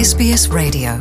SBS Radio.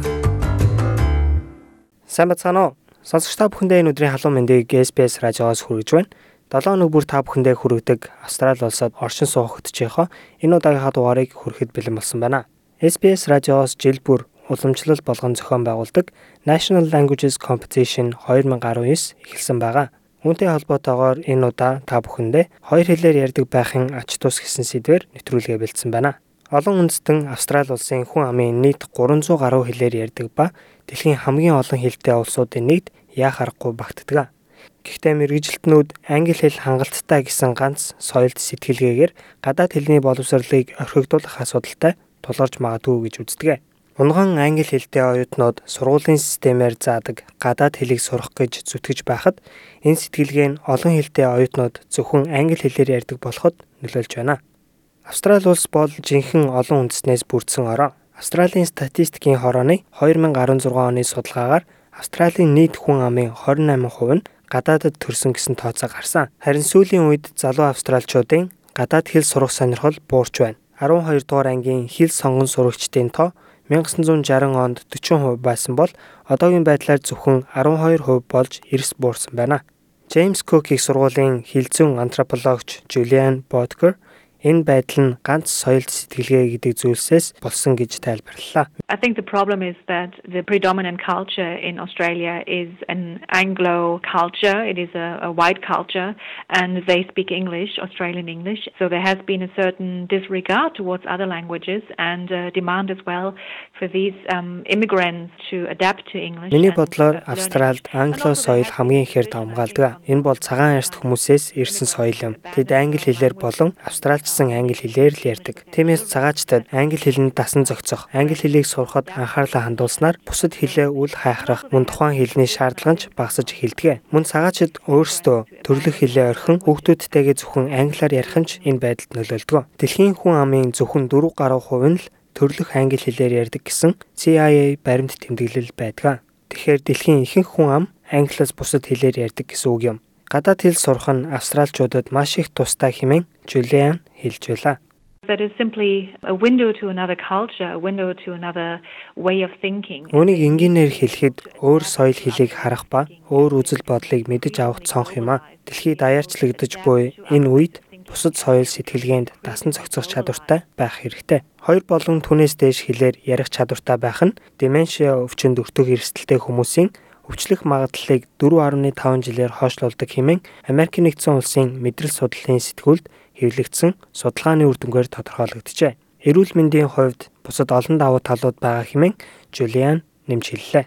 Уу? Сонсогч та бүхэндээ энэ өдрийн халуун мэндийг SBS радиоос хүргэж байна. 7 өнөг бүр та бүхэндээ хүргэдэг Австрали улсад оршин хөтжийнхөө энэ удаагийнхаа дугаарыг хүрэхэд бэлэн болсон байна. SBS радиоос жил бүр уламжлал болгон зохион байгуулдаг National Languages Competition 2019 эхэлсэн байгаа. Үүнтэй холбоотойгоор энэ удаа та бүхэндээ хоёр хэлээр ярьдаг байхын ач тус гэсэн сэдвээр нэвтрүүлгээ бэлдсэн байна. Олон үндэстэн Австрали улсын хүн амын нийт 300 гаруй хэлээр ярьдаг ба дэлхийн хамгийн олон хэлтэй улсуудын нэгд яа харахгүй багтдаг. Гэхдээ мэрэгжилтнүүд англи хэл хангалттай гэсэн ганц соёлд сэтгэлгээгээр гадаад хэлний боловсролыг орхигдуулах асуудалтай тулгарч магадгүй гэж үздэг. Унган англи хэлтэй оюутнууд сургуулийн системээр заадаг гадаад хэлийг сурах гэж зүтгэж байхад энэ сэтгэлгээ нь олон хэлтэй оюутнууд зөвхөн англи хэлээр ярьдаг болоход нөлөөлж байна. Австрали улс бол жинхэнэ олон үндэснээс бүрдсэн орон. Австралийн статистикийн хорооны 2016 оны судалгаагаар Австралийн нийт хүн амын 28% нь гадаадд төрсөн гэсэн тооцоо гарсан. Харин сүүлийн үед залуу австралчуудын гадаад хэл сурах сонирхол буурч байна. 12 дугаар ангийн хэл сонгон сурагчдын тоо 1960 онд 40% байсан бол одоогийн байдлаар зөвхөн 12% болж эрс буурсан байна. Джеймс Кук их сургуулийн хилцүүн антропологч Julian Bodker Энэ байдал нь ганц соёлт сэтгэлгээ гэдэг зүйлсээс болсон гэж тайлбарллаа. I think the problem is that the predominant culture in Australia is an Anglo culture. It is a, a white culture and they speak English, Australian English. So there has been a certain disregard towards other languages and uh, demand as well for these um, immigrants to adapt to English. Миний бодлоор Австралид англо соёл хамгийн ихээр давмгаалдаг. Энэ бол цагаан арьст хүмүүсээс ирсэн соёл юм. Тэд англи хэлээр болон австралч урьдчилсан англи хэлээр л ярьдаг. Тиймээс цагаачтад англи хэлэнд дасан зохицох, англи хэлийг сурахад анхаарлаа хандуулснаар бусад хэлээ үл хайхрах, мөн тухайн хэлний шаардлага нь багасж эхэлдэг. Мөн цагаачд өөрсдөө төрлөх хэлээ орхин хүүхдүүдтэйгээ зөвхөн англиар ярих нь ч энэ байдалд нөлөөлдөг. Дэлхийн хүн амын зөвхөн 4 гаруй хувь нь л төрлөх англи хэлээр ярьдаг гэсэн CIA баримт тэмдэглэл байдаг. Тэгэхээр дэлхийн ихэнх хүн ам англиас бусад хэлээр ярьдаг гэсэн үг юм. Гадаад хэл сурах нь австралчуудад маш их тустай хэмээн Жулиан хэлж байлаа. that is simply a window to another culture, a window to another way of thinking. Үүнийг энгийнээр хэлэхэд өөр соёл хэлийг харах ба өөр үзэл бодлыг мэдэж авах цонх юм а. Дэлхий даяарчлагдаж буй энэ үед бусад соёл сэтгэлгээнд дасан зохицох чадвартай байх хэрэгтэй. Хоёр болон түүнээс дээш хэлээр ярих чадвартай байх нь деменшиа өвчнөд өртөг эрсдэлтэй хүмүүсийн өвчлөх магадлалыг 4.5 жилээр хойшлуулдаг хэмээн Америк нэгдсэн улсын мэдрэл судлалын сэтгүүлд хэвлэгдсэн судалгааны үр дүнгээр тодорхойлогджээ. Эрүүл мэндийн хувьд бусад олон давуу талууд байгаа хэмээн Жулиан нэмж хэллээ.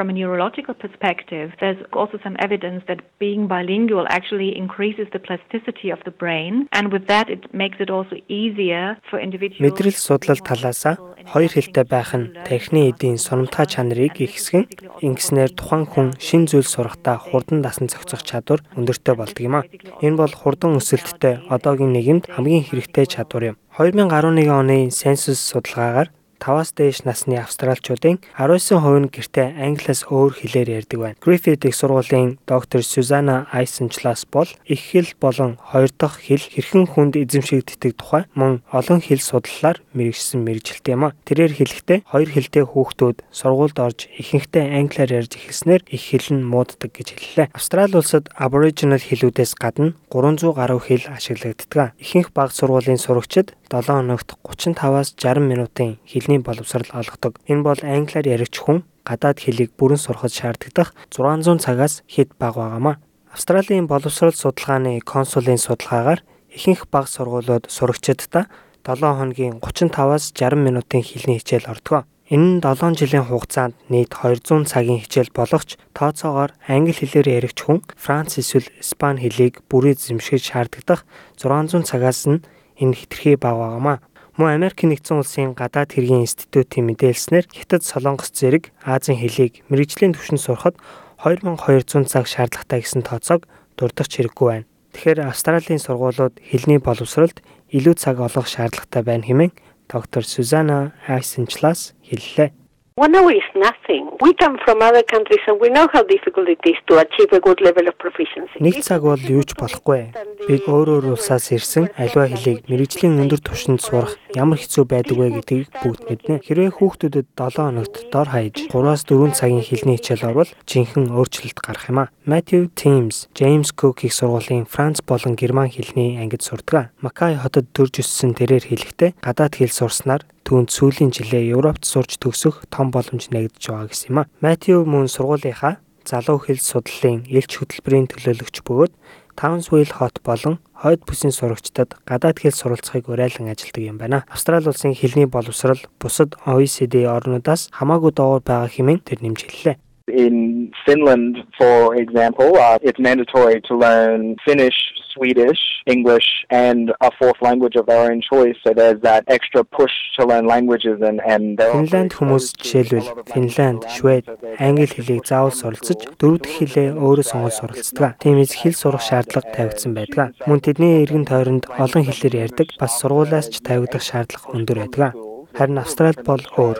From a neurological perspective, there's also some evidence that being bilingual actually increases the plasticity of the brain and with that it makes it also easier for individuals Мэдрэл судлал талаас хоёр хэлтэй байх нь тархины эдийн сунамтгай чанарыг ихсгэн ингэснээр тухайн хүн шин зүйл сурахдаа хурдан дасан зохицох чадвар өндөртэй болдог юм а. Энэ бол хурдан өсөлттэй одоогийн нийгэмд хамгийн хэрэгтэй чадвар юм. 2011 оны сенсус судалгаагаар 5-аас дээш насны австралчуудын 19% нь гэртээ англиас өөр хэлээр ярьдаг байна. Griffith их сургуулийн доктор Сюзанна Айсенчлас бол их хэл болон хоёр дахь хэл хэрхэн хүнд эзэмшигддэг тухай мөн олон хэл судлалаар мэрэгжсэн мэрэгжилтэй юм а. Тэрээр хэлэхдээ хоёр хэлтэй хүүхдүүд сургуульд орж ихэнхдээ англиар ярьж эхэлснээр их хэл нь мууддаг гэж хэллээ. Австрали улсад Aboriginal хэлүүдээс гадна 300 гаруй хэл ашиглагддаг. Ихэнх бага сургуулийн сурагчид 7 хоногт 35-аас 60 минутын хэлний боловсрал олгодог. Энэ бол англиар яригч хүн гадаад хэлийг бүрэн сурахад шаарддаг 600 цагаас хэд бага байгаамаа. Австралийн боловсрол судалгааны консулын судалгаагаар ихэнх бага сургуулиуд сурагчдаа 7 хоногийн 35-аас 60 минутын хэлний хичээл ордог. Энэ нь 7 жилийн хугацаанд нийт 200 цагийн хичээл болох ч тооцоогоор англи хэлээр яригч хүн Франц эсвэл Испани хэлийг бүрэн эзэмшиж шаарддаг 600 цагаас нь энэ хэтэрхий бага байгаамаа. Мөн Америк нэгдсэн улсын гадаад хэргийн институтийн мэдээлснээр Хятад Солонгос зэрэг Азийн хэлийг мэрэгжлийн түвшинд сурахад 2200 цаг шаардлагатай гэсэн тооцоог дурдах хэрэггүй байна. Тэгэхээр Австралийн сургуулиуд хэлний боловсролд илүү цаг олох шаардлагатай байна хэмээн доктор Сюзанна Айсенчлас хэллээ. One hour is nothing. We come from other countries and we know how difficult it is to achieve a good level of proficiency. Нэг цаг бол юу ч болохгүй. Бид өөр өөр улсаас ирсэн аливаа хэлийг мэрэгжлийн өндөр түвшинд сурах ямар хэцүү байдаг вэ гэдгийг бүгд мэднэ. Хэрвээ хүүхдүүдэд 7 хоногт дор хаяж 3-аас 4 цагийн хэлний хичээл орвол жинхэнэ өөрчлөлт гарах юм а. Matthew Thames, James Cook их сургуулийн Франц болон Герман хэлний ангид сурдаг. Макай хотод төрж өссөн тэрээр хэлэхдээ гадаад хэл сурснаар түүнд сүүлийн жилээ Европт сурч төгсөх том боломж нэгдэж байгаа гэсэн юм а. Матью мөн сургуулийнхаа залуу хэл судлалын элч хөтөлбөрийн төлөөлөгч бөгөөд Townsville хот болон хойд бүсийн сурагчдад гадаад хэл суралцахыг уриалan ажилдаг юм байна. Австрали улсын хэлний боловсрал бусад OECD орнуудаас хамаагүй доогуур байгаа хэмээн тэр нэмж хэллээ. In Finland, for example, uh, it's mandatory to learn Finnish, Swedish, English, and a fourth language of their own choice. So there's that extra push to learn languages and and Финланд хүмүүс жишээлбэл Финланд, Швед, англи хэлийг заавал суралцаж дөрөв дэх хэлээ өөрөө сонгож суралцдаг. Тиймээс хэл сурах шаардлага тавигдсан байдаг. Мөн тэдний эргэн тойронд олон хэлээр ярьдаг, бас сургуулиас ч тавигдах шаардлага өндөр байдаг. Харин Австралид бол өөр.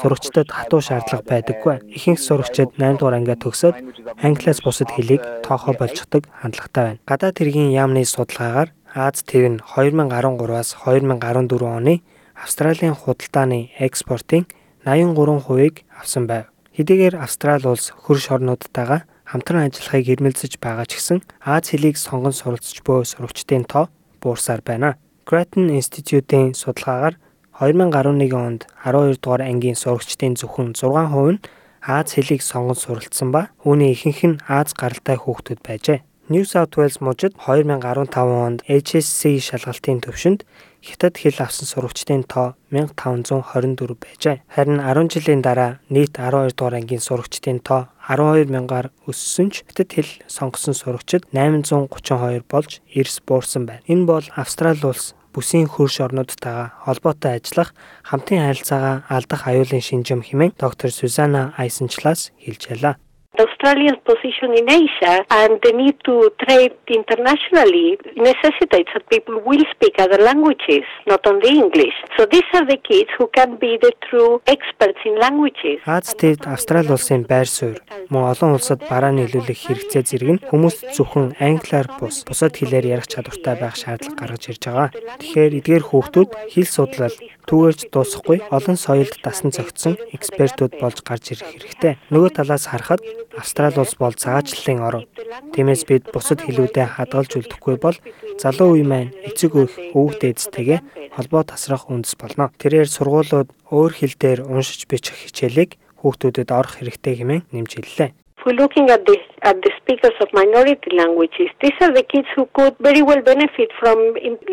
Сурагчдад хатуу шаардлага байдаггүй. Ихэнх сурагчид 8 дугаар ангиа төгсөөд англиас бусад хэлийг тоохоо болждаг хандлагатай байна. Гадаад хэргийн яамны судалгаагаар Аз төв нь 2013-аас 2014 оны Австралийн худалдааны экспортын 83%-ийг авсан байв. Хэдийгээр Австрали улс хөрш орнуудтайгаа хамтран ажиллахыг эрмэлзэж байгаа ч гэсэн Аз хэлийг сонгон суралцж буй сурагчдын тоо буурсаар байна. Grattan Institute-ийн судалгаагаар 2011 онд 12 дугаар ангийн сурагчдын зөвхөн 6% нь Аз хэлийг сонгон суралцсан ба үүний ихэнх нь Аз гаралтай хүүхдүүд байжээ. New South Wales мужид 2015 онд HSC шалгалтын төвшөнд хятад хэл авсан сурагчдын тоо 1524 байжээ. Харин 10 жилийн дараа нийт 12 дугаар ангийн сурагчдын тоо 12000-аар өссөн ч хятад хэл сонгосон сурагчид 832 болж эрс буурсан байна. Энэ бол Австрали улс бүсийн хөрш орнуудтайгаа холбоотой ажиллах хамтын харилцаагаа алдах аюулын шинжэм хэмээн доктор Сюзанна Айсенчлаас хэлж ялаа. Australia's position in Asia and the need to trade internationally necessitates that people will speak other languages, not only English. So these are the kids who can be the true experts in languages. Азтэд Австрали улсын байр суурь мөн олон улсад бараа нийлүүлэх хэрэгцээ зэрэг нь хүмүүс зөвхөн англиар бус бусад хэлээр ярих чадвартай байх шаардлага гаргаж ирж байгаа. Тэгэхээр эдгээр хүүхдүүд хэл судлал түүгээрч дуусахгүй олон соёлд дасан зохицсон экспертүүд болж гарч ирэх хэрэгтэй. Нөгөө талаас харахад Австрали улс бол цагаачлалын орн. Тиймээс бид бусад хэлүүдэд хадгалж үлдэхгүй бол залуу үе маань эцэг өх өвөг дээдстэйгээ холбоо тасрах үндэс болно. Тэрээр сургуулиуд өөр хэл дээр уншиж бичих хичээлийг хүүхдүүдэд орох хэрэгтэй хэмээн нэмж хэллээ. We're looking at the at the speakers of minority languages, these are the kids who could very well benefit from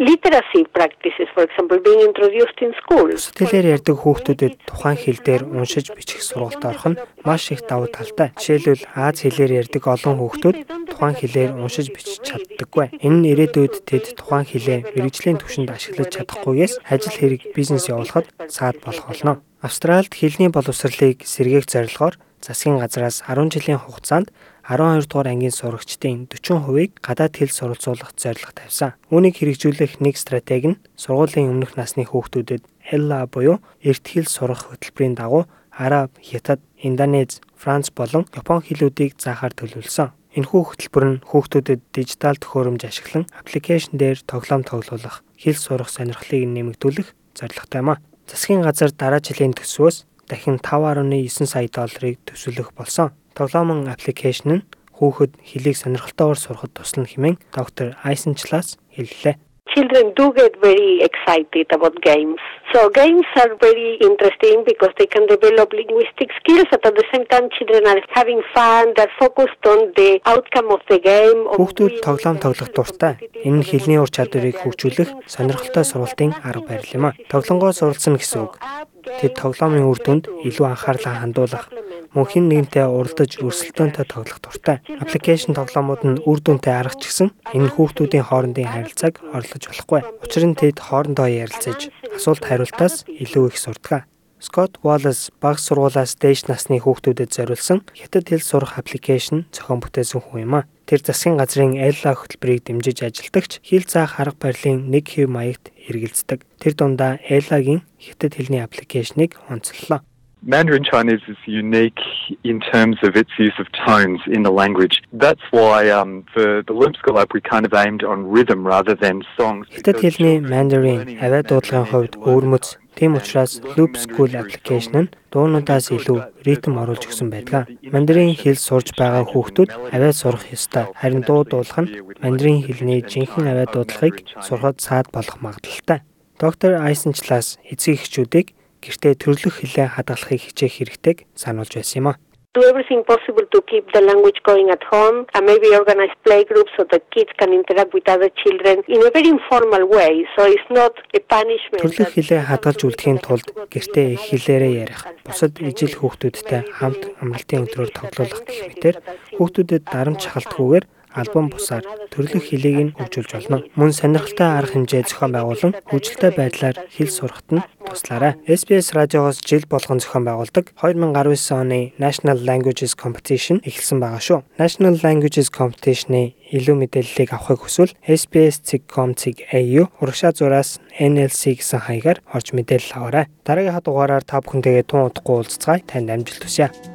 literacy practices, for example, being introduced in schools. Сэтгэлээр ярьдаг хүүхдүүдэд тухайн хэл дээр уншиж бичих сургалт орох нь маш их давуу талтай. Жишээлбэл Аз хэлээр ярьдаг олон хүүхдүүд тухайн хэлээр уншиж бичиж чаддаггүй. Энэ нь ирээдүйд тэд тухайн хэлээ мэрэгжлийн түвшинд ашиглаж чадахгүйгээс ажил хэрэг бизнес явуулахад саад болох болно. Австральд хэлний боловсролыг сэргээх зорилгоор засгийн газраас 10 жилийн хугацаанд 12 дугаар ангийн сурагчдын 40%-ийг гадаад хэл суралцуулах зорилго тавьсан. Үүнийг хэрэгжүүлэх нэг стратеги нь сургуулийн өмнөх насны хүүхдүүдэд ELA буюу эрт хэл сурах хөтөлбөрийн дагуу Араб, Хятад, Индонез, Франц болон Япон хэлүүдийг заахаар төлөвлөсөн. Энэхүү хөтөлбөр нь хүүхдүүдэд дижитал төхөөрөмж ашиглан аппликейшн дээр тоглоом тоглуулах, хэл сурах сонирхлыг нэмэгдүүлэх зорилготой юм а. Засгийн газар дараа жилийн төсвөөс дахин 5.9 сая долларыг төсвөлөх болсон. Тоглоомын аппликейшн нь хүүхэд хэлийг сонирхолтойгоор сурахад туслана хэмээн доктор Айсенчлаас хэллээ. Children do get very excited about games. So games are very interesting because they can develop linguistic skills but at the same time children are having fun, they're focused on the outcome of the game. Хүүхдүүд тоглоом тоглох дуртай. Энэ нь хэлний ур чадварыг хөгжүүлэх сонирхолтой сургалтын арга барил юм а. Тоглонгоо суралцсан гэсэн үг. Тэд тоглоомын үр дүнд илүү анхаарлаа хандуулах, мөн хин нэгнтэй уралдаж өрсөлдөөнтэй тоглох дуртай. Аппликейшн тоглоомууд нь үр дүнтэй аргач гисэн энэ хүүхдүүдийн хоорондын харилцааг орлож болохгүй. Учир нь тэд хоорондоо ярилцаж асуулт хариултаас илүү их сурдаг. Scott Wallace баг сургуулаас дээш насны хүүхдүүдэд зориулсан хятад хэл сурах аппликейшн зохион бүтээсэн хүн юм а. Тэр засгийн газрын Ella хөтөлбөрийг дэмжиж ажилдагч хэл заах арга барилын нэг хэв маягт эргэлздэг. Тэр дундаа Ella-гийн хятад хэлний аппликейшнийг онцлолоо. Mandarin Chinese is unique in terms of its use of tones in the language. That's why um, for the Loom School app we kind of aimed on rhythm rather than songs. Хятад хэлний Mandarin авиа дуудлагын хувьд өөрмөц Тийм учраас Loop School application нь дуунуудаас илүү ритм оруулж өгсөн байдаг. Мандарин хэл сурж байгаа хүүхдүүд авиа сурах ёстой. Харин дуу дуулах нь мандарин хэлний жинхэнэ авиа дуудлагыг сурахад саад болох магадлалтай. Доктор Айсенчлаас эцэг эхчүүдийг гэртээ төрлөх хэлээ хадгалахыг хичээх хэрэгтэйг сануулж байсан юм а do everything possible to keep the language going at home and maybe organize playgroups so the kids can interact with other children in a very informal way. So it's not a punishment. Төрлөх хэлээ хадгалж үлдэхийн тулд гэртээ их хэлээрээ ярих. Бусад ижил хүүхдүүдтэй хамт амралтын өдрөөр тоглох гэх мэтэр хүүхдүүдэд дарамт шахалтгүйгээр альбом бусаар төрлөх хэлийг нь хөгжүүлж болно. Мөн сонирхолтой арга хэмжээ зохион байгуулан хөгжилтэй байдлаар хэл сурахад нь туслаарай. SBS радиогоос жил болгон зохион байгуулдаг 2019 оны National Languages Competition эхэлсэн байгаа шүү. National Languages Competition-ы илүү мэдээллийг авахыг хүсвэл SBS.com.au урагшаа зураас NLC гэсэн хаягаар орж мэдээлэл аваарай. Дараагийн дугаараар та бүхэнтэйгээ тун удахгүй уулзцай танд амжилт хүсье.